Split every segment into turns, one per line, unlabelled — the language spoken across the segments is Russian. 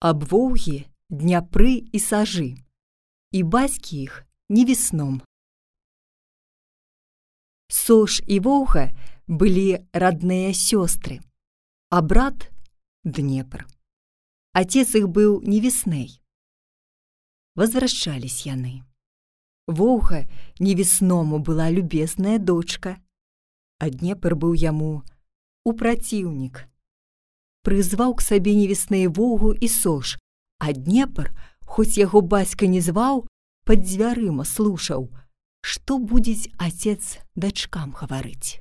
аб воўгі, дняпры і сажы, і бацькі іх не весном. Сош і воўга былі родныя сёстры, а брат Днепр. Отец их был не весней. Возвращались яны. Воўга невесному была любезная дочка, а Днепр быў яму у праціўнік. Прызваў к сабе невесныя воўгу і сош, а Днепр, хоць яго бацька не зваў, пад дзвярыма слушаў, што будзе отец дачкам гаварыць.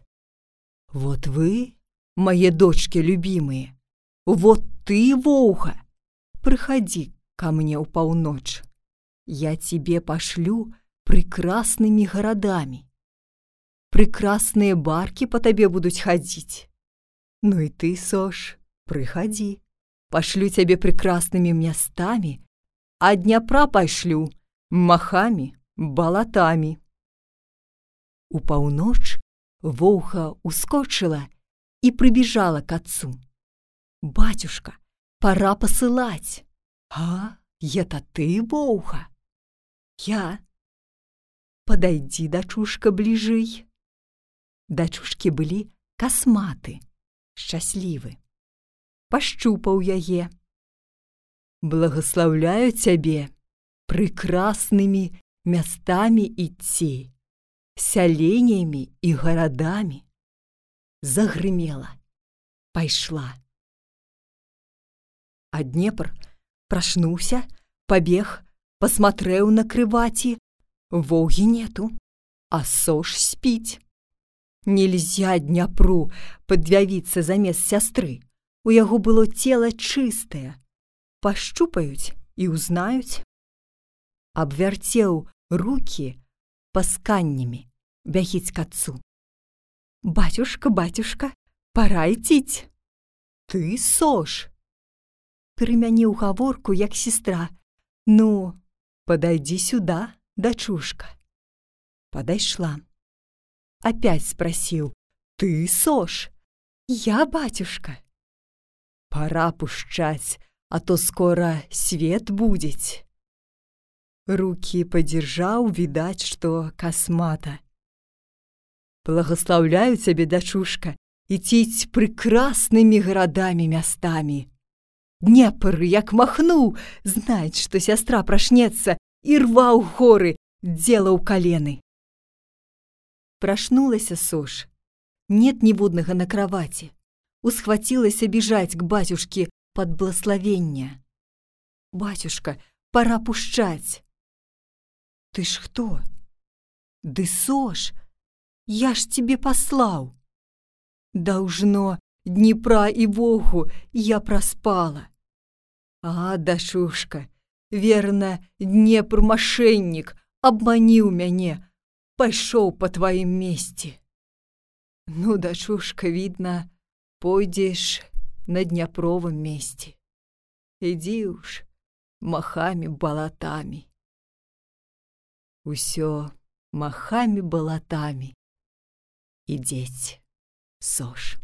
Вот вы, мои дочки любимые, вот ты, воўга, приходи ко мне у полночь. Я тебе пошлю прекрасными городами. Прекрасные барки по тебе будут ходить. Ну и ты, Сош, приходи. Пошлю тебе прекрасными местами, а Днепра пошлю махами, болотами. У паўноч Воўха ускочила и прибежала к отцу. «Батюшка, пора посылать!» «А, это ты, Воуха?» «Я!» «Подойди, дочушка, ближей!» Дачушкі былі касматы, шчаслівы. пашчупаў яе. Благаслаўляю цябе прыкраснымі мястамі ідці, сяленнямі і гарадамі. Загрымела, пайшла. А Днепр прашнуўся, пабег, пасматрэў на крываці, вогі нету, а сош спіць. Нельзя дняпру падвявіцца замест сястры. У яго было тело чистое. Пощупают и узнают. Обвертел руки пасканнями, бягіць к отцу. «Батюшка, батюшка, пора идтить!» «Ты, Сош!» Перемяніў гаворку, як сестра. «Ну, подойди сюда, дочушка!» Подошла. Опять спросил. «Ты, Сош?» «Я, батюшка!» «Пора пущать, а то скоро свет будет!» Руки подержаў, відаць, што касмата. Благословляю цябе, дачушка, ідціць прекраснымі гарадамі мястамі. Днепр, як махнуў, знаць, што сястра прашнецца і рваў горы, дзелаў калены. Прашнулася сош. Нет ніводнага на кровати. Усхватилася бежать к батюшке под благословение. «Батюшка, пора пущать!» Ты ж кто? Ды сош, я ж тебе послал. Должно, Днепра и Богу я проспала. А, дашушка, верно, Днепр мошенник, обманил мяне, пошел по твоим месте. Ну, дашушка, видно, пойдешь на Днепровом месте. Иди уж махами болотами усё махамі балатамі ідзець сош.